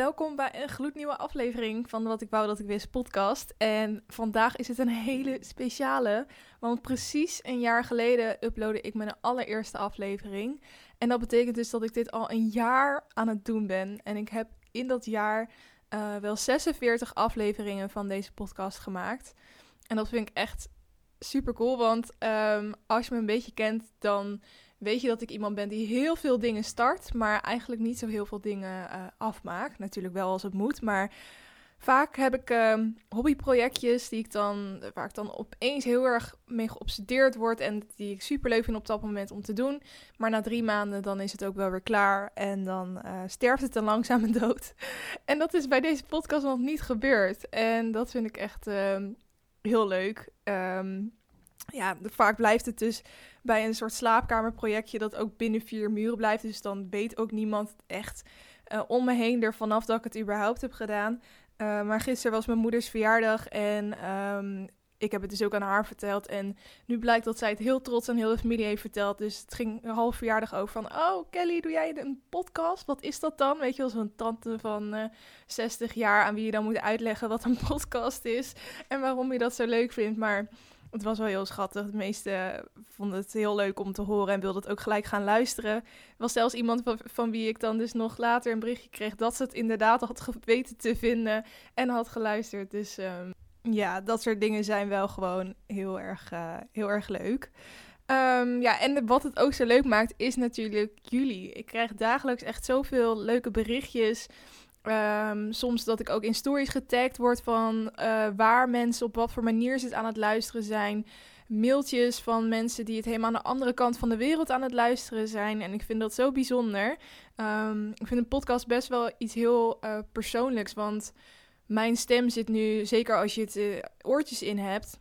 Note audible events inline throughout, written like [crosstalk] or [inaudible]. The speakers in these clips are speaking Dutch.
welkom bij een gloednieuwe aflevering van Wat ik wou dat ik wist podcast. En vandaag is het een hele speciale, want precies een jaar geleden uploadde ik mijn allereerste aflevering. En dat betekent dus dat ik dit al een jaar aan het doen ben. En ik heb in dat jaar uh, wel 46 afleveringen van deze podcast gemaakt. En dat vind ik echt super cool, want um, als je me een beetje kent, dan weet je dat ik iemand ben die heel veel dingen start, maar eigenlijk niet zo heel veel dingen uh, afmaakt. Natuurlijk wel als het moet, maar vaak heb ik uh, hobbyprojectjes die ik dan, waar ik dan opeens heel erg mee geobsedeerd word en die ik super leuk vind op dat moment om te doen. Maar na drie maanden dan is het ook wel weer klaar en dan uh, sterft het dan langzaam [laughs] dood. en dat is bij deze podcast nog niet gebeurd. En dat vind ik echt ehm, heel leuk. Um, ja, vaak blijft het dus bij een soort slaapkamerprojectje dat ook binnen vier muren blijft. Dus dan weet ook niemand echt uh, om me heen er vanaf dat ik het überhaupt heb gedaan. Uh, maar gisteren was mijn moeders verjaardag en um, ik heb het dus ook aan haar verteld. En nu blijkt dat zij het heel trots aan heel de familie heeft verteld. Dus het ging een half verjaardag over van... Oh, Kelly, doe jij een podcast? Wat is dat dan? Weet je wel, zo'n tante van uh, 60 jaar... aan wie je dan moet uitleggen wat een [laughs] podcast is... en waarom je dat zo leuk vindt. Maar het was wel heel schattig. De meesten vonden het heel leuk om te horen en wilden het ook gelijk gaan luisteren. Er was zelfs iemand van, wie ik dan dus nog later een berichtje kreeg dat ze het inderdaad had weten te vinden en had geluisterd. Dus um, ja, dat soort dingen zijn wel gewoon heel erg, uh, heel erg leuk. Um, ja, en wat het ook zo leuk maakt is natuurlijk jullie. Ik krijg dagelijks echt zoveel leuke berichtjes. Um, soms dat ik ook in stories getagd word van uh, waar mensen op wat voor manier het aan het luisteren zijn. Mailtjes van mensen die het helemaal aan de andere kant van de wereld aan het luisteren zijn. En ik vind dat zo bijzonder. Um, ik vind een podcast best wel iets heel uh, persoonlijks. Want mijn stem zit nu, zeker als je het uh, oortjes in hebt,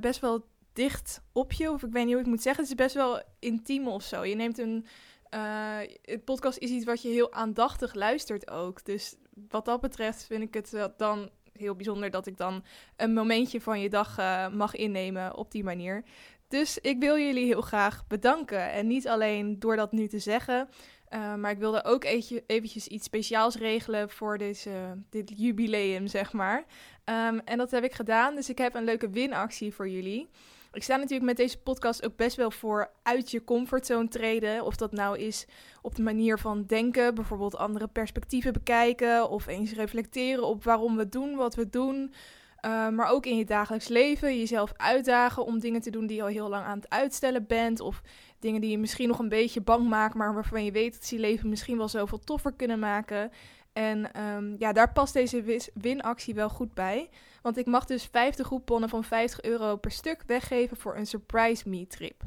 best wel dicht op je. Of ik weet niet hoe ik moet zeggen. Het is best wel intiem of zo. Je neemt een uh, het podcast is iets wat je heel aandachtig luistert ook. Dus wat dat betreft vind ik het dan heel bijzonder dat ik dan een momentje van je dag uh, mag innemen op die manier. Dus ik wil jullie heel graag bedanken. En niet alleen door dat nu te zeggen, uh, maar ik wilde ook eventjes iets speciaals regelen voor deze, dit jubileum, zeg maar. Um, en dat heb ik gedaan. Dus ik heb een leuke winactie voor jullie. Ik sta natuurlijk met deze podcast ook best wel voor uit je comfortzone treden. Of dat nou is op de manier van denken, bijvoorbeeld andere perspectieven bekijken. Of eens reflecteren op waarom we doen wat we doen. Uh, maar ook in je dagelijks leven jezelf uitdagen om dingen te doen die je al heel lang aan het uitstellen bent. Of dingen die je misschien nog een beetje bang maken, maar waarvan je weet dat ze je leven misschien wel zoveel toffer kunnen maken. En um, ja, daar past deze winactie wel goed bij. Want ik mag dus 50 groepbonnen van 50 euro per stuk weggeven voor een Surprise Me trip.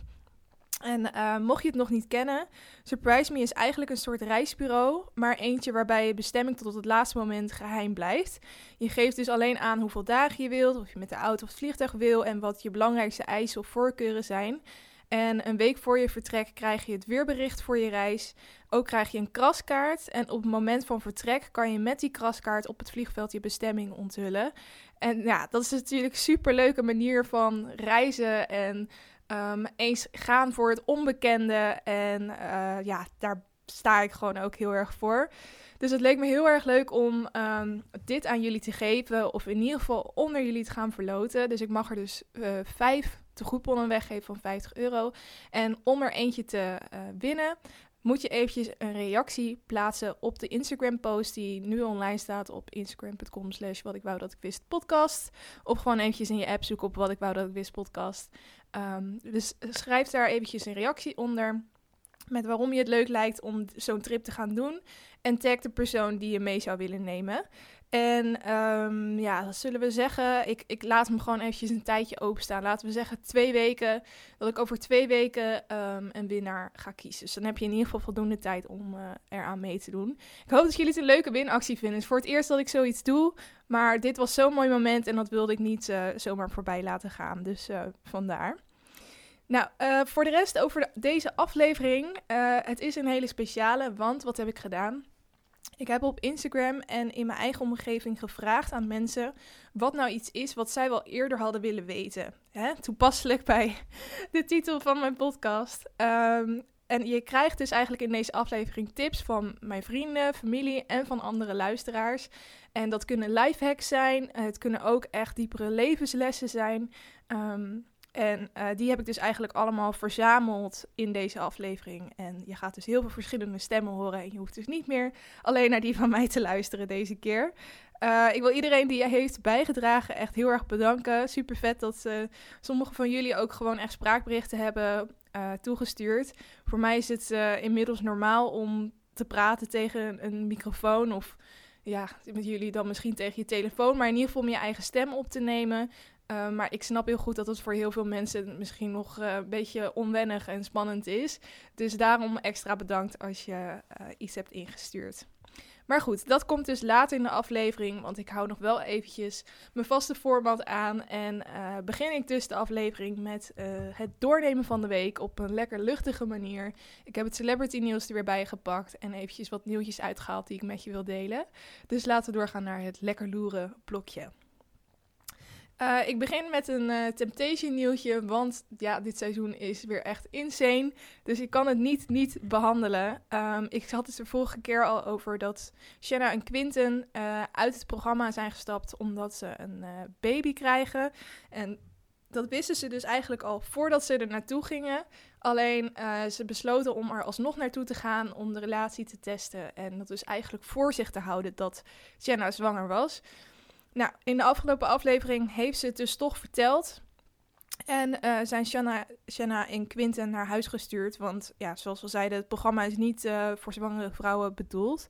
En uh, mocht je het nog niet kennen, Surprise Me is eigenlijk een soort reisbureau, maar eentje waarbij je bestemming tot op het laatste moment geheim blijft. Je geeft dus alleen aan hoeveel dagen je wilt, of je met de auto of het vliegtuig wil en wat je belangrijkste eisen of voorkeuren zijn. En een week voor je vertrek krijg je het weerbericht voor je reis. Ook krijg je een kraskaart. En op het moment van vertrek kan je met die kraskaart op het vliegveld je bestemming onthullen. En ja, dat is natuurlijk een super leuke manier van reizen en um, eens gaan voor het onbekende. En uh, ja, daar sta ik gewoon ook heel erg voor. Dus het leek me heel erg leuk om um, dit aan jullie te geven. Of in ieder geval onder jullie te gaan verloten. Dus ik mag er dus uh, vijf tegoedbonnen weggeven van 50 euro. En om er eentje te uh, winnen, moet je eventjes een reactie plaatsen op de Instagram post die nu online staat op instagram.com slash wat ik wou dat ik wist podcast. Of gewoon eventjes in je app zoeken op wat ik wou dat ik wist podcast. Um, dus schrijf daar eventjes een reactie onder met waarom je het leuk lijkt om zo'n trip te gaan doen. En tag de persoon die je mee zou willen nemen. En um, ja, dat zullen we zeggen. Ik, ik laat hem gewoon eventjes een tijdje openstaan. Laten we zeggen twee weken. Dat ik over twee weken um, een winnaar ga kiezen. Dus dan heb je in ieder geval voldoende tijd om uh, eraan mee te doen. Ik hoop dat jullie het een leuke winactie vinden. Het is voor het eerst dat ik zoiets doe. Maar dit was zo'n mooi moment en dat wilde ik niet uh, zomaar voorbij laten gaan. Dus uh, vandaar. Nou, voor de rest over de, deze aflevering. Het is een hele speciale, want wat heb ik gedaan? Ik heb op Instagram en in mijn eigen omgeving gevraagd aan mensen wat nou iets is wat zij wel eerder hadden willen weten. Hè? Toepasselijk bij [laughs] de titel van mijn podcast. Um, En je krijgt dus eigenlijk in deze aflevering tips van mijn vrienden, familie en van andere luisteraars. En dat kunnen lifehacks zijn. Het kunnen ook echt diepere levenslessen zijn. Ehm, en uh, die heb ik dus eigenlijk allemaal verzameld in deze aflevering. En je gaat dus heel veel verschillende stemmen horen. En je hoeft dus niet meer alleen naar die van mij te luisteren deze keer. Uh, ik wil iedereen die heeft bijgedragen echt heel erg bedanken. Super vet dat uh, sommige van jullie ook gewoon echt spraakberichten hebben toegestuurd. Voor mij is het inmiddels normaal om te praten tegen een microfoon of ja, met jullie dan misschien tegen je telefoon, maar in ieder geval om je eigen stem op te nemen. Uh, maar ik snap heel goed dat het voor heel veel mensen misschien nog uh, een beetje onwennig en spannend is. Dus daarom extra bedankt als je uh, iets hebt ingestuurd. Maar goed, dat komt dus later in de aflevering, want ik hou nog wel eventjes mijn vaste format aan. En begin ik dus de aflevering met het doornemen van de week op een lekker luchtige manier. Ik heb het celebrity nieuws er weer bij gepakt en eventjes wat nieuwtjes uitgehaald die ik met je wil delen. Dus laten we doorgaan naar het lekker loeren blokje. Uh, ik begin met een uh, Temptation nieuwtje, want ja, dit seizoen is weer echt insane. Dus ik kan het niet niet behandelen. Um, ik had het de vorige keer al over dat Shanna en Quinten uh, uit het programma zijn gestapt omdat ze een baby krijgen. En dat wisten ze dus eigenlijk al voordat ze er naartoe gingen. Alleen ze besloten om er alsnog naartoe te gaan om de relatie te testen. En dat dus eigenlijk voor zich te houden dat Shanna zwanger was. Nou, in de afgelopen aflevering heeft ze het dus toch verteld. En uh, zijn Shanna, Shanna en Quinten naar huis gestuurd. Want ja, zoals we zeiden, het programma is niet uh, voor zwangere vrouwen bedoeld.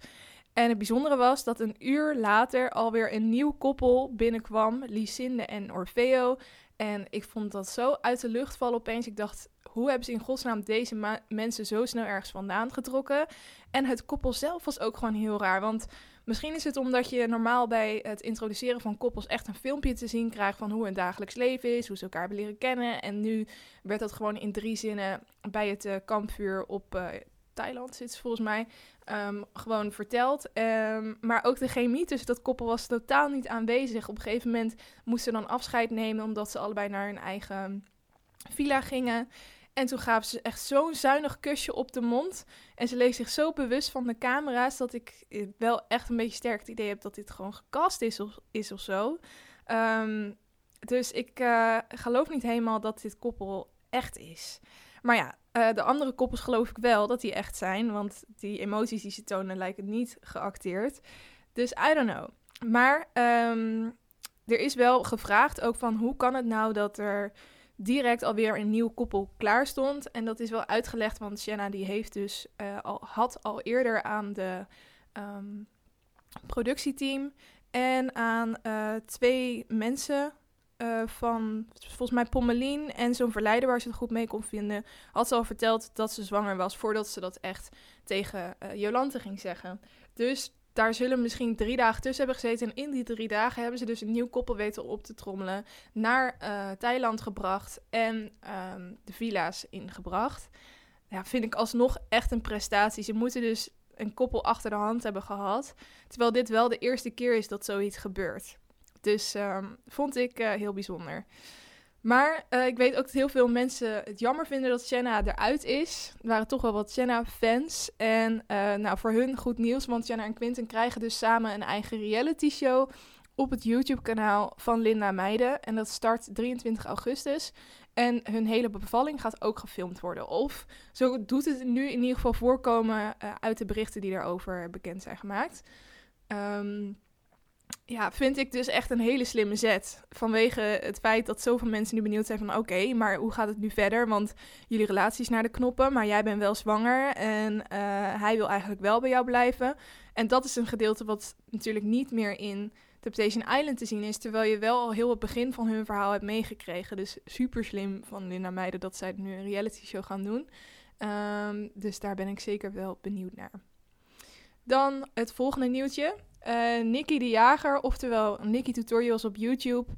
En het bijzondere was dat een uur later alweer een nieuw koppel binnenkwam. Lysinde en Orfeo. En ik vond dat zo uit de lucht vallen opeens. Ik dacht, hoe hebben ze in godsnaam deze mensen zo snel ergens vandaan getrokken? En het koppel zelf was ook gewoon heel raar. Want Misschien is het omdat je normaal bij het introduceren van koppels echt een filmpje te zien krijgt van hoe hun dagelijks leven is, hoe ze elkaar hebben leren kennen. En nu werd dat gewoon in drie zinnen bij het uh, kampvuur op uh, Thailand, zit volgens mij, um, gewoon verteld. Um, maar ook de chemie tussen dat koppel was totaal niet aanwezig. Op een gegeven moment moesten ze dan afscheid nemen omdat ze allebei naar hun eigen villa gingen. En toen gaven ze echt zo'n zuinig kusje op de mond. En ze leek zich zo bewust van de camera's dat ik wel echt een beetje sterk het idee heb dat dit gewoon gecast is of, is of zo. Um, dus ik uh, geloof niet helemaal dat dit koppel echt is. Maar ja, uh, de andere koppels geloof ik wel dat die echt zijn. Want die emoties die ze tonen lijken niet geacteerd. Dus I don't know. Maar um, er is wel gevraagd ook van hoe kan het nou dat er direct alweer een nieuw koppel klaar stond. En dat is wel uitgelegd, want Shanna die heeft dus uh, al, had al eerder aan de um, productieteam en aan uh, twee mensen uh, van volgens mij Pommelien en zo'n verleider waar ze het goed mee kon vinden, had ze al verteld dat ze zwanger was voordat ze dat echt tegen Jolante ging zeggen. Dus daar zullen misschien drie dagen tussen hebben gezeten. En in die drie dagen hebben ze dus een nieuw koppel weten op te trommelen. Naar uh, Thailand gebracht en um, de villa's ingebracht. Ja, vind ik alsnog echt een prestatie. Ze moeten dus een koppel achter de hand hebben gehad. Terwijl dit wel de eerste keer is dat zoiets gebeurt. Dus um, vond ik uh, heel bijzonder. Maar uh, ik weet ook dat heel veel mensen het jammer vinden dat Shanna eruit is. Er waren toch wel wat Shanna-fans. En uh, nou, voor hun goed nieuws, want Shanna en Quinten krijgen dus samen een eigen reality show op het YouTube-kanaal van Linda Meijden. En dat start 23 augustus. En hun hele bevalling gaat ook gefilmd worden. Of zo doet het nu in ieder geval voorkomen uh, uit de berichten die daarover bekend zijn gemaakt. Um, ja, vind ik dus echt een hele slimme zet. Vanwege het feit dat zoveel mensen nu benieuwd zijn van... oké, maar hoe gaat het nu verder? Want jullie relatie is naar de knoppen, maar jij bent wel zwanger... en uh, hij wil eigenlijk wel bij jou blijven. En dat is een gedeelte wat natuurlijk niet meer in Temptation Island te zien is... terwijl je wel al heel het begin van hun verhaal hebt meegekregen. Dus super slim van Linda Meijden dat zij nu een reality show gaan doen. Um, dus daar ben ik zeker wel benieuwd naar. Dan het volgende nieuwtje. Uh, Nikki de Jager, oftewel Nikki Tutorials op YouTube.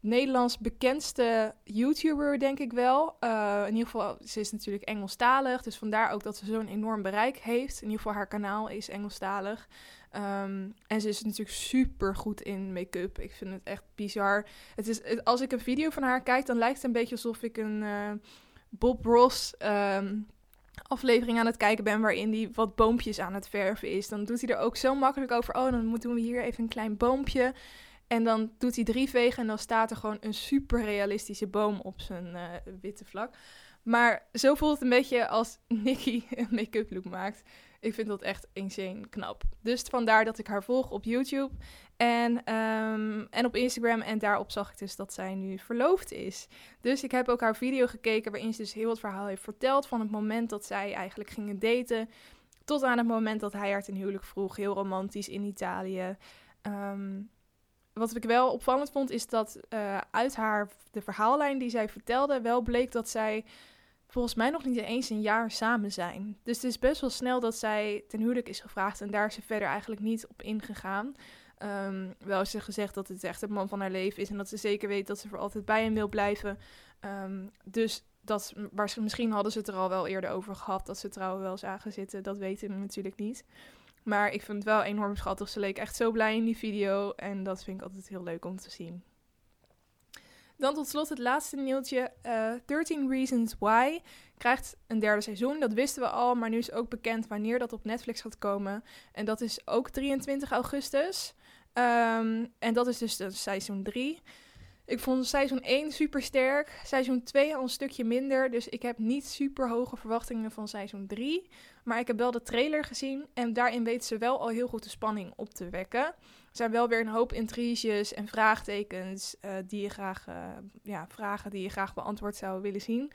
Nederlands bekendste YouTuber, denk ik wel. Uh, in ieder geval, ze is natuurlijk Engelstalig. Dus vandaar ook dat ze zo'n enorm bereik heeft. In ieder geval, haar kanaal is Engelstalig. Um, en ze is natuurlijk super goed in make-up. Ik vind het echt bizar. Het is, als ik een video van haar kijk, dan lijkt het een beetje alsof ik een uh, Bob Ross um, aflevering aan het kijken ben waarin hij wat boompjes aan het verven is, dan doet hij er ook zo makkelijk over. Oh, dan doen we hier even een klein boompje. En dan doet hij drie vegen en dan staat er gewoon een super realistische boom op zijn uh, witte vlak. Maar zo voelt het een beetje als [laughs] Nicky een make-up look maakt. Ik vind dat echt insane knap. Dus vandaar dat ik haar volg op YouTube en, um, en op Instagram. En daarop zag ik dus dat zij nu verloofd is. Dus ik heb ook haar video gekeken waarin ze dus heel het verhaal heeft verteld. Van het moment dat zij eigenlijk gingen daten. Tot aan het moment dat hij haar ten huwelijk vroeg. Heel romantisch in Italië. Um, wat ik wel opvallend vond, is dat uh, uit haar de verhaallijn die zij vertelde, wel bleek dat zij volgens mij nog niet eens een jaar samen zijn. Dus het is best wel snel dat zij ten huwelijk is gevraagd en daar is ze verder eigenlijk niet op ingegaan. Um, wel ze gezegd dat het echt het man van haar leven is en dat ze zeker weet dat ze voor altijd bij hem wil blijven. Um, dus dat, misschien hadden ze het er al wel eerder over gehad dat ze trouwen wel zagen zitten. Dat weten we natuurlijk niet. Maar ik vind het wel enorm schattig. Ze leek echt zo blij in die video. En dat vind ik altijd heel leuk om te zien. Dan tot slot het laatste nieuwtje. Uh, eh, 13 Reasons Why krijgt een derde seizoen. Dat wisten we al, maar nu is ook bekend wanneer dat op Netflix gaat komen. En dat is ook 23 augustus. Um, en dat is dus de seizoen 3. Ik vond seizoen 1 super sterk. Seizoen 2 al een stukje minder. Dus ik heb niet super hoge verwachtingen van seizoen 3. Maar ik heb wel de trailer gezien. En daarin weten ze wel al heel goed de spanning op te wekken. Er zijn wel weer een hoop intriges en vraagtekens. Uh, die je graag, uh, ja, vragen die je graag beantwoord zou willen zien.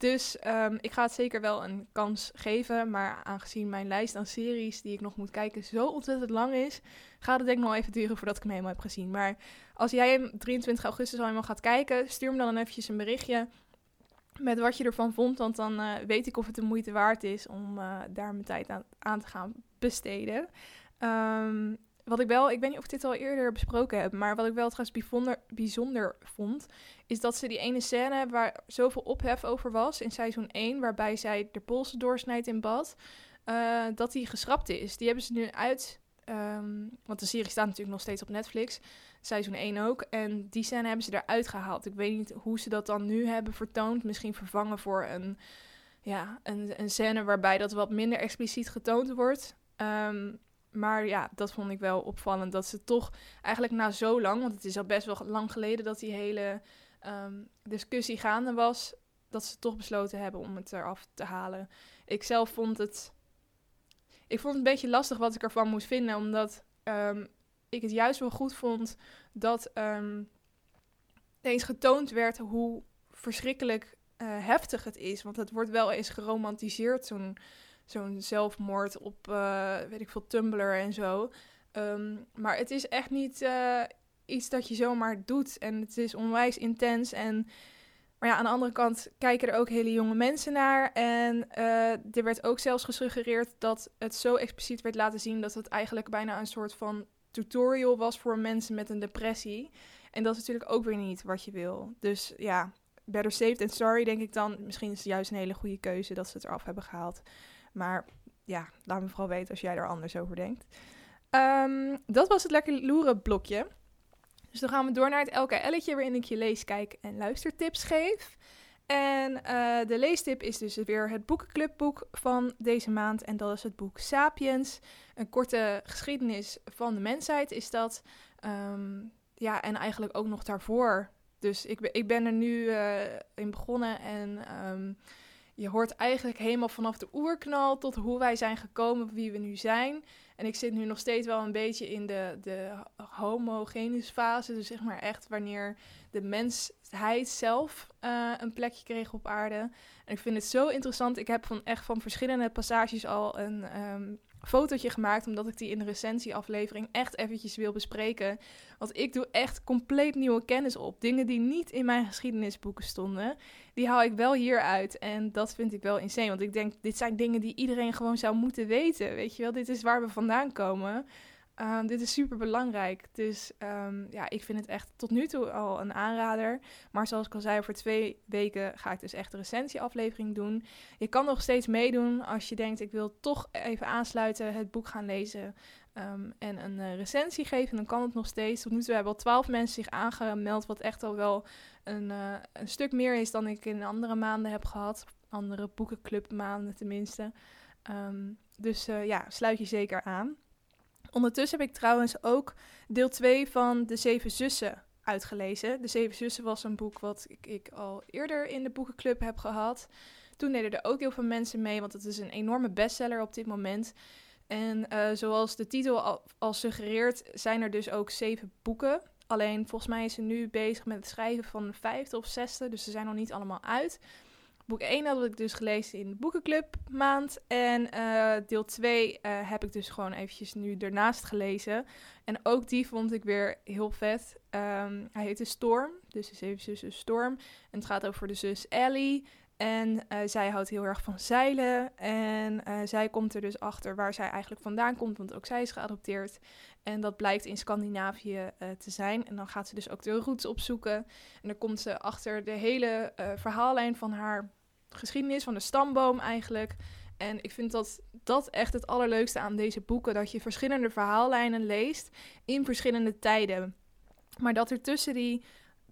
Dus um, ik ga het zeker wel een kans geven. Maar aangezien mijn lijst aan series die ik nog moet kijken zo ontzettend lang is, gaat het denk ik nog even duren voordat ik hem helemaal heb gezien. Maar als jij hem 23 augustus al helemaal gaat kijken, stuur me dan eventjes een berichtje met wat je ervan vond. Want dan uh, weet ik of het de moeite waard is om uh, daar mijn tijd aan, aan te gaan besteden. Um, wat ik wel, ik weet niet of ik dit al eerder besproken heb, maar wat ik wel trouwens bijzonder, bijzonder vond, is dat ze die ene scène waar zoveel ophef over was in seizoen 1, waarbij zij de polsen doorsnijdt in bad, uh, dat die geschrapt is. Die hebben ze nu uit, um, want de serie staat natuurlijk nog steeds op Netflix, seizoen 1 ook, en die scène hebben ze eruit gehaald. Ik weet niet hoe ze dat dan nu hebben vertoond, misschien vervangen voor een, ja, een, een scène waarbij dat wat minder expliciet getoond wordt. Um, maar ja, dat vond ik wel opvallend. Dat ze toch eigenlijk na zo lang, want het is al best wel lang geleden dat die hele um, discussie gaande was, dat ze toch besloten hebben om het eraf te halen. Ik zelf vond het. Ik vond het een beetje lastig wat ik ervan moest vinden, omdat um, ik het juist wel goed vond dat um, eens getoond werd hoe verschrikkelijk uh, heftig het is. Want het wordt wel eens geromantiseerd, zo'n zo'n zelfmoord op, uh, weet ik veel, Tumblr en zo. Um, maar het is echt niet uh, iets dat je zomaar doet. En het is onwijs intens. En, maar ja, aan de andere kant kijken er ook hele jonge mensen naar. En uh, er werd ook zelfs gesuggereerd dat het zo expliciet werd laten zien... dat het eigenlijk bijna een soort van tutorial was voor mensen met een depressie. En dat is natuurlijk ook weer niet wat je wil. Dus ja, better safe than sorry, denk ik dan. Misschien is het juist een hele goede keuze dat ze het eraf hebben gehaald. Maar ja, laat me vooral weten als jij er anders over denkt. Um, dat was het lekker loeren blokje. Dus dan gaan we door naar het LKL'tje waarin ik je lees, kijk en luistertips geef. En uh, de leestip is dus weer het boekenclubboek van deze maand. En dat is het boek Sapiens. Een korte geschiedenis van de mensheid is dat. Um, ja, en eigenlijk ook nog daarvoor. Dus ik, ik ben er nu uh, in begonnen en... Um, je hoort eigenlijk helemaal vanaf de oerknal tot hoe wij zijn gekomen, wie we nu zijn. En ik zit nu nog steeds wel een beetje in de, de homogenus fase. Dus zeg maar echt wanneer de mensheid zelf uh, een plekje kreeg op aarde. En ik vind het zo interessant. Ik heb van echt van verschillende passages al een um, fotootje gemaakt, omdat ik die in de recensieaflevering echt eventjes wil bespreken. Want ik doe echt compleet nieuwe kennis op. Dingen die niet in mijn geschiedenisboeken stonden, die haal ik wel hieruit. En dat vind ik wel insane, want ik denk, dit zijn dingen die iedereen gewoon zou moeten weten. Weet je wel, dit is waar we vandaan komen. Um, dit is super belangrijk. Dus um, ja, ik vind het echt tot nu toe al een aanrader. Maar zoals ik al zei, voor twee weken ga ik dus echt de recensieaflevering doen. Je kan nog steeds meedoen als je denkt, ik wil toch even aansluiten, het boek gaan lezen. Um, en een uh, recensie geven, dan kan het nog steeds. Tot nu toe hebben al twaalf mensen zich aangemeld, wat echt al wel een, uh, een stuk meer is dan ik in andere maanden heb gehad. andere boekenclubmaanden tenminste. Ehm, dus uh, ja, sluit je zeker aan. Ondertussen heb ik trouwens ook deel 2 van De Zeven Zussen uitgelezen. De Zeven Zussen was een boek wat ik, ik al eerder in de boekenclub heb gehad. Toen deden er ook heel veel mensen mee, want het is een enorme bestseller op dit moment. En uh, zoals de titel al, al, suggereert, zijn er dus ook zeven boeken. Alleen volgens mij is ze nu bezig met het schrijven van de vijfde of zesde, dus ze zijn nog niet allemaal uit. Boek 1 had ik dus gelezen in de boekenclub maand. En uh, deel 2 uh, heb ik dus gewoon eventjes nu ernaast gelezen. En ook die vond ik weer heel vet. Um, hij heet de Storm, dus de zeven zussen Storm. En het gaat over de zus Ellie. En uh, zij houdt heel erg van zeilen. En zij komt er dus achter waar zij eigenlijk vandaan komt, want ook zij is geadopteerd. En dat blijkt in Scandinavië te zijn. En dan gaat ze dus ook de roots opzoeken. En dan komt ze achter de hele verhaallijn van haar geschiedenis, van de stamboom eigenlijk. En ik vind dat dat echt het allerleukste aan deze boeken: dat je verschillende verhaallijnen leest in verschillende tijden. Maar dat er tussen die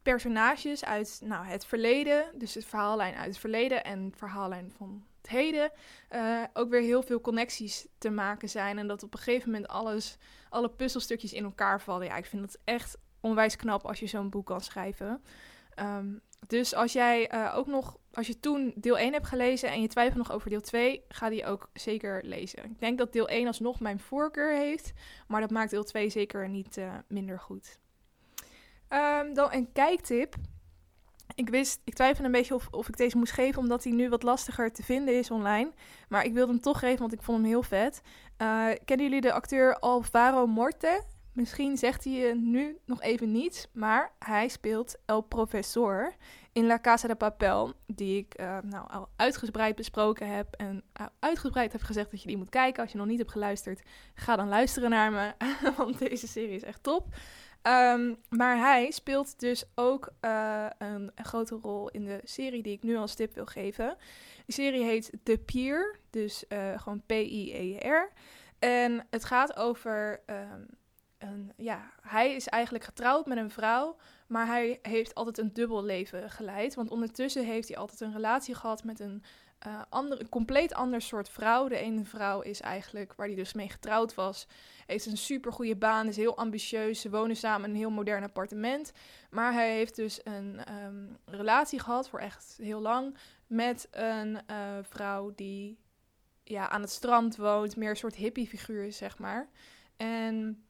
personages uit nou, het verleden, dus het verhaallijn uit het verleden en verhaallijn van het heden, uh, ook weer heel veel connecties te maken zijn. En dat op een gegeven moment alles, alle puzzelstukjes in elkaar vallen. Ja, ik vind dat echt onwijs knap als je zo'n boek kan schrijven. Um, dus als jij uh, ook nog, als je toen deel 1 hebt gelezen en je twijfelt nog over deel 2, ga die ook zeker lezen. Ik denk dat deel 1 alsnog mijn voorkeur heeft, maar dat maakt deel 2 zeker niet uh, minder goed. Um, dan een kijktip. Ik wist, ik twijfelde een beetje of, of ik deze moest geven, omdat hij nu wat lastiger te vinden is online. Maar ik wilde hem toch geven, want ik vond hem heel vet. Uh, kennen jullie de acteur Alvaro Morte? Misschien zegt hij je nu nog even niets, maar hij speelt El Professor in La Casa de Papel, die ik uh, nou, al uitgebreid besproken heb en uh, uitgebreid heb gezegd dat je die moet kijken. Als je nog niet hebt geluisterd, ga dan luisteren naar me, [laughs] want deze serie is echt top. Um, maar hij speelt dus ook uh, een, grote rol in de serie die ik nu als tip wil geven. Die serie heet The Pier, dus gewoon P-I-E-R. En het gaat over um, ja, hij is eigenlijk getrouwd met een vrouw, maar hij heeft altijd een dubbel leven geleid. Want ondertussen heeft hij altijd een relatie gehad met een, uh, een compleet ander soort vrouw. De ene vrouw is eigenlijk, waar hij dus mee getrouwd was, heeft een super goede baan, is heel ambitieus. Ze wonen samen in een heel modern appartement. Maar hij heeft dus een um, relatie gehad voor echt heel lang met een uh, vrouw die ja, aan het strand woont, meer een soort hippie figuur is, zeg maar. En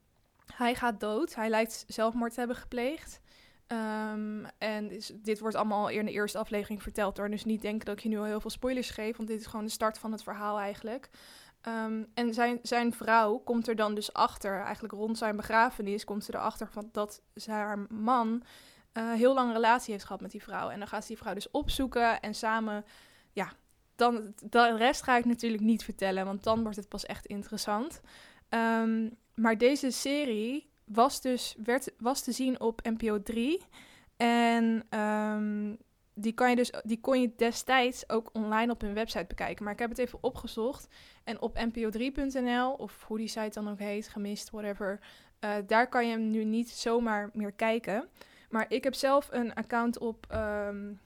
hij gaat dood. Hij lijkt zelfmoord te hebben gepleegd. Um, en dit wordt allemaal in de eerste aflevering verteld hoor. Dus niet denken dat ik je nu al heel veel spoilers geef. Want dit is gewoon de start van het verhaal eigenlijk. Um, en zijn, zijn vrouw komt er dan dus achter, eigenlijk rond zijn begrafenis, komt ze erachter van dat haar man uh, heel lang een relatie heeft gehad met die vrouw. En dan gaat ze die vrouw dus opzoeken en samen, ja, dan, de rest ga ik natuurlijk niet vertellen, want dan wordt het pas echt interessant. Um, maar deze serie was dus werd, was te zien op NPO 3. En um, die, kan je dus, die kon je destijds ook online op hun website bekijken. Maar ik heb het even opgezocht. En op npo3.nl, of hoe die site dan ook heet, gemist, whatever. Uh, daar kan je hem nu niet zomaar meer kijken. Maar ik heb zelf een account op. Um,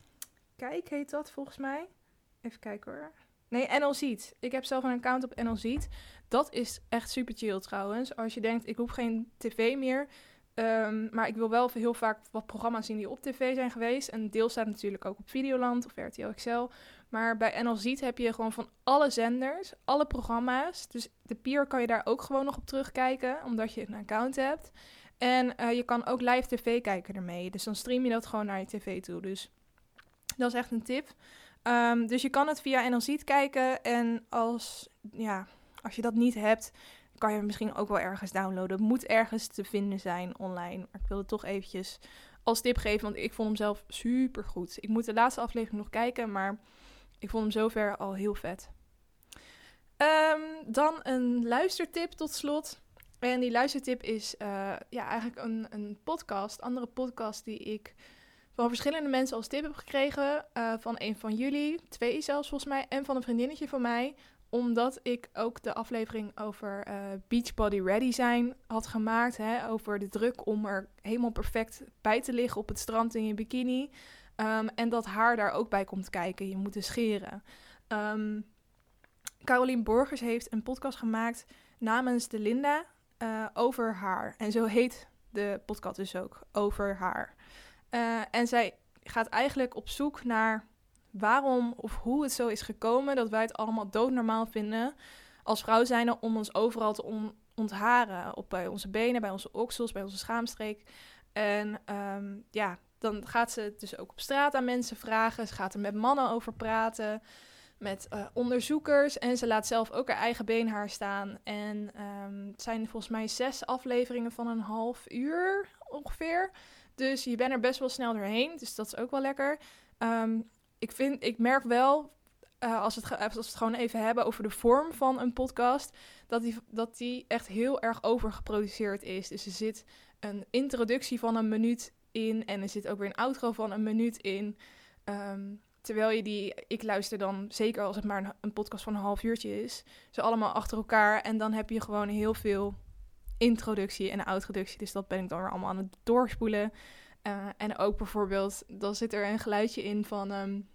kijk, heet dat volgens mij. Even kijken hoor. Nee, NL Ziet. Ik heb zelf een account op NL Ziet. Dat is echt super chill trouwens. Als je denkt, ik hoef geen tv meer. Um, maar ik wil wel heel vaak wat programma's zien die op tv zijn geweest. En deel staat natuurlijk ook op Videoland of RTL XL. Maar bij NL Ziet heb je gewoon van alle zenders, alle programma's. Dus de Pier kan je daar ook gewoon nog op terugkijken, omdat je een account hebt. En uh, je kan ook live tv kijken ermee. Dus dan stream je dat gewoon naar je tv toe. Dus dat is echt een tip. Um, dus je kan het via NL Ziet kijken. En als, ja, als je dat niet hebt, kan je misschien ook wel ergens downloaden. Het moet ergens te vinden zijn online. Maar ik wilde toch eventjes als tip geven, want ik vond hem zelf super goed. Ik moet de laatste aflevering nog kijken, maar ik vond hem zover al heel vet. Um, dan een luistertip tot slot. En die luistertip is uh, ja, eigenlijk een, een podcast, andere podcast die ik van verschillende mensen als tip heb gekregen. Uh, van een van jullie, twee zelfs volgens mij, en van een vriendinnetje van mij omdat ik ook de aflevering over uh, Beachbody Ready zijn had gemaakt. Hè, over de druk om er helemaal perfect bij te liggen op het strand in je bikini. Ehm, en dat haar daar ook bij komt kijken. Je moet dus scheren. Um, Carolien Borgers heeft een podcast gemaakt namens de Linda uh, over haar. En zo heet de podcast dus ook, over haar. Uh, en zij gaat eigenlijk op zoek naar waarom of hoe het zo is gekomen dat wij het allemaal doodnormaal vinden als vrouw zijn om ons overal te on ontharen. Op bij onze benen, bij onze oksels, bij onze schaamstreek. En um, ja, dan gaat ze het dus ook op straat aan mensen vragen. Ze gaat er met mannen over praten, met uh, onderzoekers. En ze laat zelf ook haar eigen beenhaar staan. En um, het zijn volgens mij zes afleveringen van een half uur ongeveer. Dus je bent er best wel snel doorheen. Dus dat is ook wel lekker. Um, ik, vind, ik merk wel, uh, als, het, als we het gewoon even hebben over de vorm van een podcast, dat die, dat die echt heel erg overgeproduceerd is. Dus er zit een introductie van een minuut in en er zit ook weer een outro van een minuut in. Um, terwijl je die, ik luister dan zeker als het maar een, een, podcast van een half uurtje is, ze allemaal achter elkaar en dan heb je gewoon heel veel introductie en outroductie. Dus dat ben ik dan weer allemaal aan het doorspoelen. Uh, en ook bijvoorbeeld, dan zit er een geluidje in van um,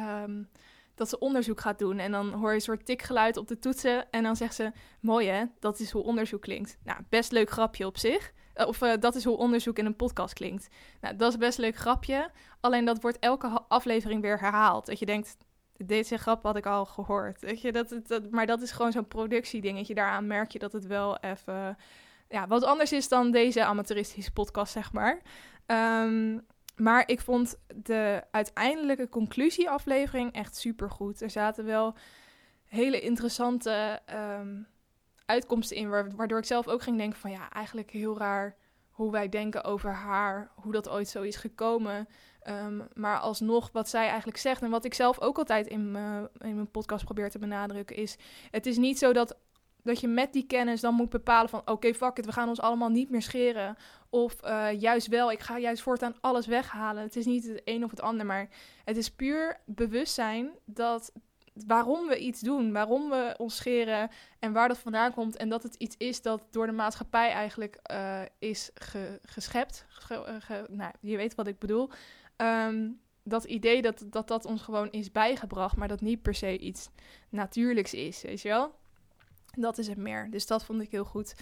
um, dat ze onderzoek gaat doen. En dan hoor je een soort tikgeluid op de toetsen. En dan zegt ze: Mooi hè, dat is hoe onderzoek klinkt. Nou, best leuk grapje op zich. Uh, of uh, dat is hoe onderzoek in een podcast klinkt. Nou, dat is best leuk grapje. Alleen dat wordt elke aflevering weer herhaald. Dat je denkt: Deze grap had ik al gehoord. Weet je, dat, maar dat is gewoon zo'n productiedingetje. Daaraan merk je dat het wel even. Ja, wat anders is dan deze amateuristische podcast, zeg maar. Um, maar ik vond de uiteindelijke conclusieaflevering echt super goed. Er zaten wel hele interessante um, uitkomsten in, waardoor ik zelf ook ging denken van ja, eigenlijk heel raar hoe wij denken over haar, hoe dat ooit zo is gekomen. Um, maar alsnog, wat zij eigenlijk zegt en wat ik zelf ook altijd in, uh, in mijn podcast probeer te benadrukken, is: het is niet zo dat dat je met die kennis dan moet bepalen van... oké, fuck it, we gaan ons allemaal niet meer scheren. Of uh, juist wel, ik ga juist voortaan alles weghalen. Het is niet het een of het ander, maar het is puur bewustzijn... dat waarom we iets doen, waarom we ons scheren en waar dat vandaan komt. En dat het iets is dat door de maatschappij eigenlijk uh, is ge geschept. Ge ge nou, je weet wat ik bedoel. Um, dat idee dat, dat dat ons gewoon is bijgebracht, maar dat niet per se iets natuurlijks is, weet je wel? Dat is het meer. Dus dat vond ik heel goed.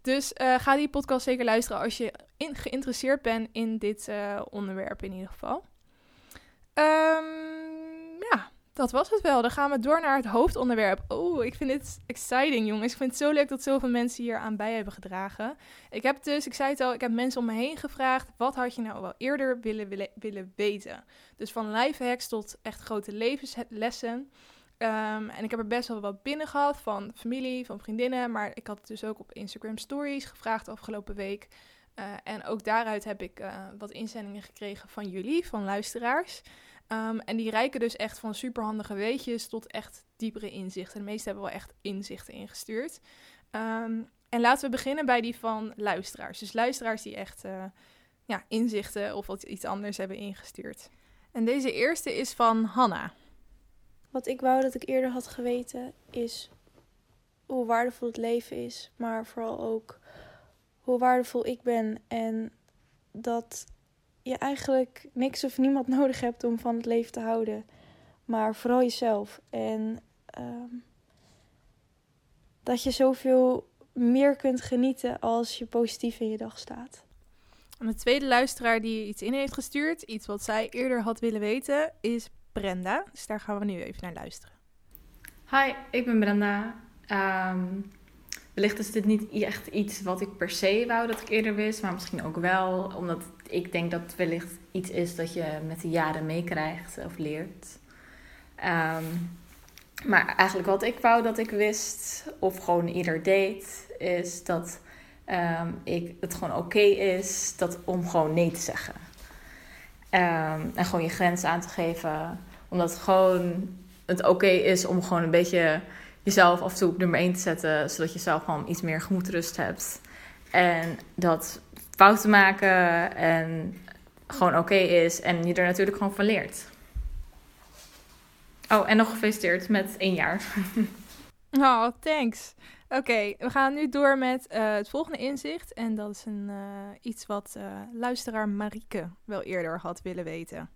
Dus uh, ga die podcast zeker luisteren als je geïnteresseerd bent in dit uh, onderwerp in ieder geval. Um, dat was het wel. Dan gaan we door naar het hoofdonderwerp. Oh, ik vind dit exciting, jongens. Ik vind het zo leuk dat zoveel mensen hier aan bij hebben gedragen. Ik heb dus, ik zei het al, ik heb mensen om me heen gevraagd. Wat had je nou wel eerder willen, willen, willen weten? Dus van lifehacks tot echt grote levenslessen. Um, en ik heb er best wel wat binnen gehad van familie, van vriendinnen. Maar ik had het dus ook op Instagram Stories gevraagd afgelopen week. Uh, en ook daaruit heb ik uh, wat inzendingen gekregen van jullie, van luisteraars. Um, en die reiken dus echt van superhandige weetjes tot echt diepere inzichten. De meeste hebben wel echt inzichten ingestuurd. Um, en laten we beginnen bij die van luisteraars. Dus luisteraars die echt uh, ja, inzichten of wat iets anders hebben ingestuurd. En deze eerste is van Hanna. Wat ik wou dat ik eerder had geweten is hoe waardevol het leven is, maar vooral ook hoe waardevol ik ben en dat je eigenlijk niks of niemand [laughs] nodig hebt om van het leven te houden, maar vooral jezelf. En um, dat je zoveel meer kunt genieten als je positief in je dag staat. En de tweede luisteraar die iets in heeft gestuurd, iets wat zij eerder had willen weten, is Brenda. Dus daar gaan we nu even naar luisteren. Hi, ik ben Brenda. Um, wellicht is dit niet echt iets wat ik per se wou dat ik eerder wist, maar misschien ook wel, omdat ik denk dat het wellicht iets is dat je met de jaren meekrijgt of leert. Um, maar eigenlijk wat ik wou dat ik wist, of gewoon ieder deed, is dat um, ik, het gewoon oké is dat, om gewoon nee te zeggen. Um, en gewoon je grens aan te geven. Omdat het gewoon het oké is om gewoon een beetje jezelf af en toe op nummer 1 te zetten. Zodat je zelf gewoon iets meer gemoedrust hebt. En dat fouten maken en gewoon oké is. En je er natuurlijk gewoon van leert. Oh, en nog gefeliciteerd met één jaar. [laughs] Oh, thanks. Oké, we gaan nu door met uh, het volgende inzicht. En dat is een, uh, iets wat uh, luisteraar Marieke wel eerder had willen weten.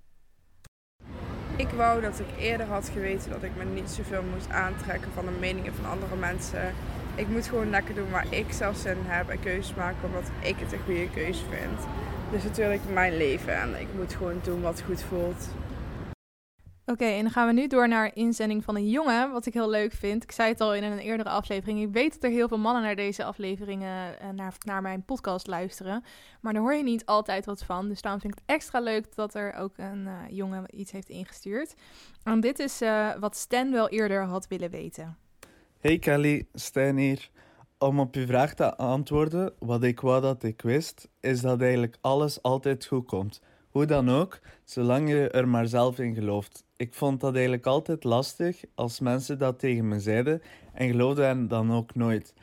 Ik wou dat ik eerder had geweten dat ik me niet zoveel moest aantrekken van de meningen van andere mensen. Ik moet gewoon lekker doen waar ik zelf zin in heb en keuzes maken omdat ik het een goede keuze vind. Dus natuurlijk mijn leven en ik moet gewoon doen wat goed voelt. Oké, en dan gaan we nu door naar inzending van een jongen, wat ik heel leuk vind. Ik zei het al in een eerdere aflevering. Ik weet dat er heel veel mannen naar deze afleveringen, uh, naar, naar mijn podcast luisteren. Maar daar hoor je niet altijd wat van. Dus daarom vind ik het extra leuk dat er ook een uh, jongen iets heeft ingestuurd. En dit is uh, wat Stan wel eerder had willen weten. Hey Kelly, Stan hier. Om op je vraag te antwoorden, wat ik wou dat ik wist, is dat eigenlijk alles altijd goed komt. Hoe dan ook, zolang je er maar zelf in gelooft. Ik vond dat eigenlijk altijd lastig als mensen dat tegen me zeiden en geloofde hen dan ook nooit.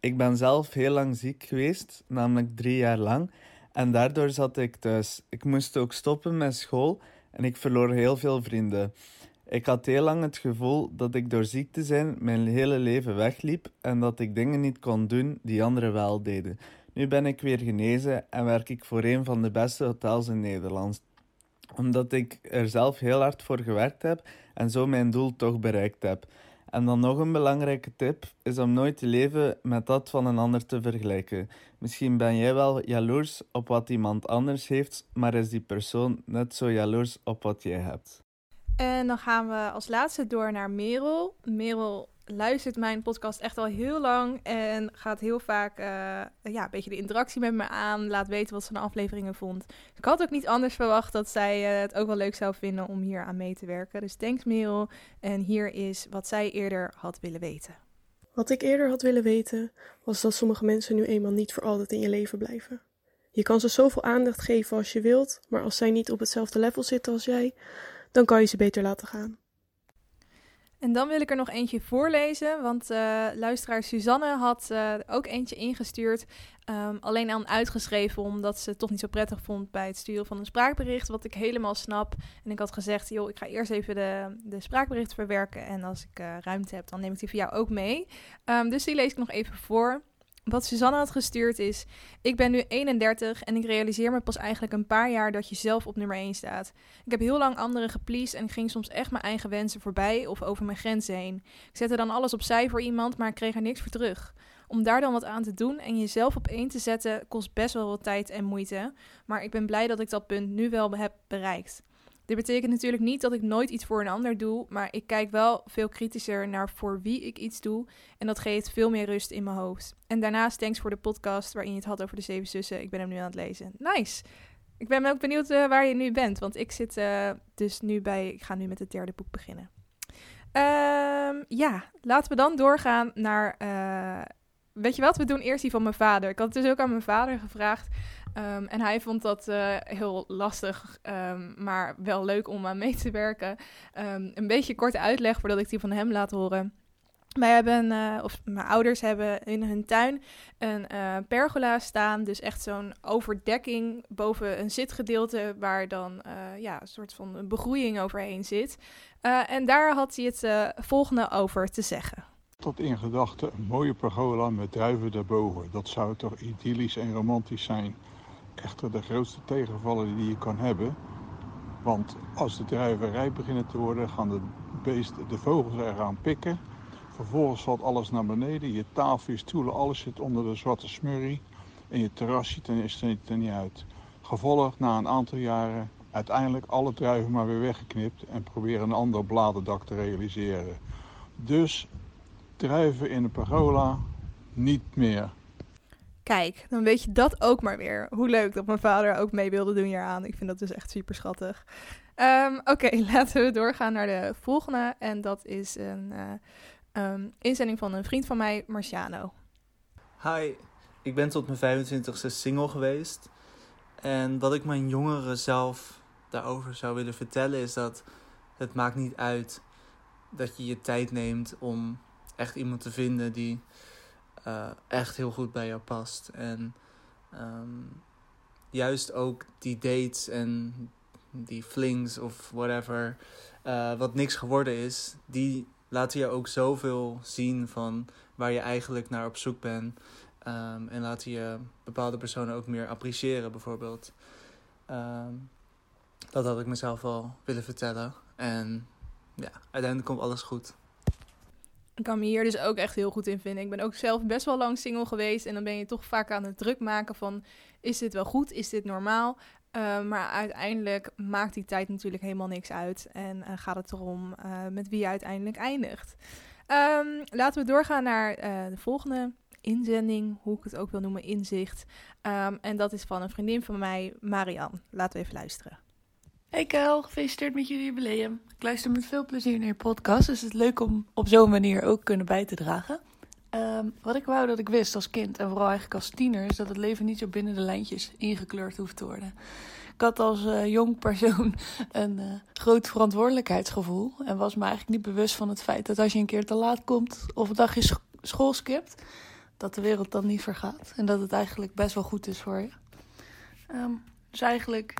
Ik ben zelf heel lang ziek geweest, namelijk drie jaar lang, en daardoor zat ik thuis. Ik moest ook stoppen met school en ik verloor heel veel vrienden. Ik had heel lang het gevoel dat ik door ziek te zijn mijn hele leven wegliep en dat ik dingen niet kon doen die anderen wel deden. Nu ben ik weer genezen en werk ik voor een van de beste hotels in Nederland. Omdat ik er zelf heel hard voor gewerkt heb en zo mijn doel toch bereikt heb. En dan nog een belangrijke tip is om nooit te leven met dat van een ander te vergelijken. Misschien ben jij wel jaloers op wat iemand anders heeft, maar is die persoon net zo jaloers op wat jij hebt. En dan gaan we als laatste door naar Merel. Merel luistert mijn podcast echt al heel lang en gaat heel vaak uh, ja, een beetje de interactie met me aan. Laat weten wat ze van de afleveringen vond. ik had ook niet anders verwacht dat zij uh, het ook wel leuk zou vinden om hier aan mee te werken. Dus thanks Merel. En hier is wat zij eerder had willen weten. Wat ik eerder had willen weten was dat sommige mensen nu eenmaal niet voor altijd in je leven blijven. Je kan ze zoveel aandacht geven als je wilt, maar als zij niet op hetzelfde level zitten als jij, dan kan je ze beter laten gaan. En dan wil ik er nog eentje voorlezen, want uh, luisteraar Suzanne had uh, ook eentje ingestuurd. Um, alleen aan uitgeschreven, omdat ze het toch niet zo prettig vond bij het sturen van een spraakbericht. Wat ik helemaal snap. En ik had gezegd, joh, ik ga eerst even de, de spraakbericht verwerken. En als ik uh, ruimte heb, dan neem ik die voor jou ook mee. Um, dus die lees ik nog even voor. Wat Suzanne had gestuurd is: Ik ben nu 31 en ik realiseer me pas eigenlijk een paar jaar dat je zelf op nummer 1 staat. Ik heb heel lang anderen gepleased en ging soms echt mijn eigen wensen voorbij of over mijn grenzen heen. Ik zette dan alles opzij voor iemand, maar ik kreeg er niks voor terug. Om daar dan wat aan te doen en jezelf op één te zetten kost best wel wat tijd en moeite. Maar ik ben blij dat ik dat punt nu wel heb bereikt. Dit betekent natuurlijk niet dat ik nooit iets voor een ander doe, maar ik kijk wel veel kritischer naar voor wie ik iets doe en dat geeft veel meer rust in mijn hoofd. En daarnaast thanks voor de podcast waarin je het had over de zeven zussen. Ik ben hem nu aan het lezen. Nice! Ik ben ook benieuwd uh, waar je nu bent, want ik zit uh, dus nu bij, ik ga nu met het derde boek beginnen. Um, ja, laten we dan doorgaan naar, uh, weet je wat, we doen eerst die van mijn vader. Ik had het dus ook aan mijn vader gevraagd. Um, en hij vond dat uh, heel lastig, um, maar wel leuk om aan mee te werken. Um, een beetje korte uitleg voordat ik die van hem laat horen. Wij hebben, uh, of mijn ouders hebben in hun tuin een uh, pergola staan. Dus echt zo'n overdekking boven een zitgedeelte waar dan ja, een soort van begroeiing overheen zit. en daar had hij het volgende over te zeggen. Tot in gedachten een mooie pergola met druiven daarboven. Dat zou toch idyllisch en romantisch zijn echter de grootste tegenvaller die je kan hebben. Want als de druiven rijp beginnen te worden, gaan de, beesten, de vogels eraan pikken. Vervolgens valt alles naar beneden. Je tafel, je stoelen, alles zit onder de zwarte smurrie. En je terras ziet er, niet uit. Gevolg na een aantal jaren uiteindelijk alle druiven maar weer weggeknipt en proberen een ander bladerdak te realiseren. Dus druiven in een pergola niet meer. Kijk, dan weet je dat ook maar weer. Hoe leuk dat mijn vader ook mee wilde doen hieraan. Ik vind dat dus echt super schattig. Um, Oké, okay, [laughs] laten we doorgaan naar de volgende. En dat is een uh, um, inzending van een vriend van mij, Marciano. Hi, ik ben tot mijn 25ste single geweest. En wat ik mijn jongeren zelf daarover zou willen vertellen is dat het maakt niet uit dat je je tijd neemt om echt iemand te vinden die uh, echt heel goed bij jou past. En um, juist ook die dates en die flings of whatever, uh, wat niks geworden is, die laten je ook zoveel zien van waar je eigenlijk naar op zoek bent. Um, en laten je bepaalde personen ook meer appreciëren, bijvoorbeeld. Um, dat had ik mezelf al willen vertellen. En ja, uiteindelijk komt alles goed. Ik kan me hier dus ook echt heel goed in vinden. Ik ben ook zelf best wel lang single geweest. En dan ben je toch vaak aan het druk maken van... is dit wel goed? Is dit normaal? Uh, maar uiteindelijk maakt die tijd natuurlijk helemaal niks uit. En uh, gaat het erom uh, met wie je uiteindelijk eindigt. Um, laten we doorgaan naar de volgende inzending. Hoe ik het ook wil noemen, inzicht. Um, en dat is van een vriendin van mij, Marianne. Laten we even luisteren. Hey Kel, gefeliciteerd met je jubileum. Ik luister met veel plezier naar je podcast, dus het is leuk om op zo'n manier ook kunnen bij te dragen. Um, wat ik wou dat ik wist als kind en vooral eigenlijk als tiener, is dat het leven niet zo binnen de lijntjes ingekleurd hoeft te worden. Ik had als uh, jong persoon [laughs] een uh, groot verantwoordelijkheidsgevoel en was me eigenlijk niet bewust van het feit dat als je een keer te laat komt of een dagje sch school skipt, dat de wereld dan niet vergaat en dat het eigenlijk best wel goed is voor je. Um, dus eigenlijk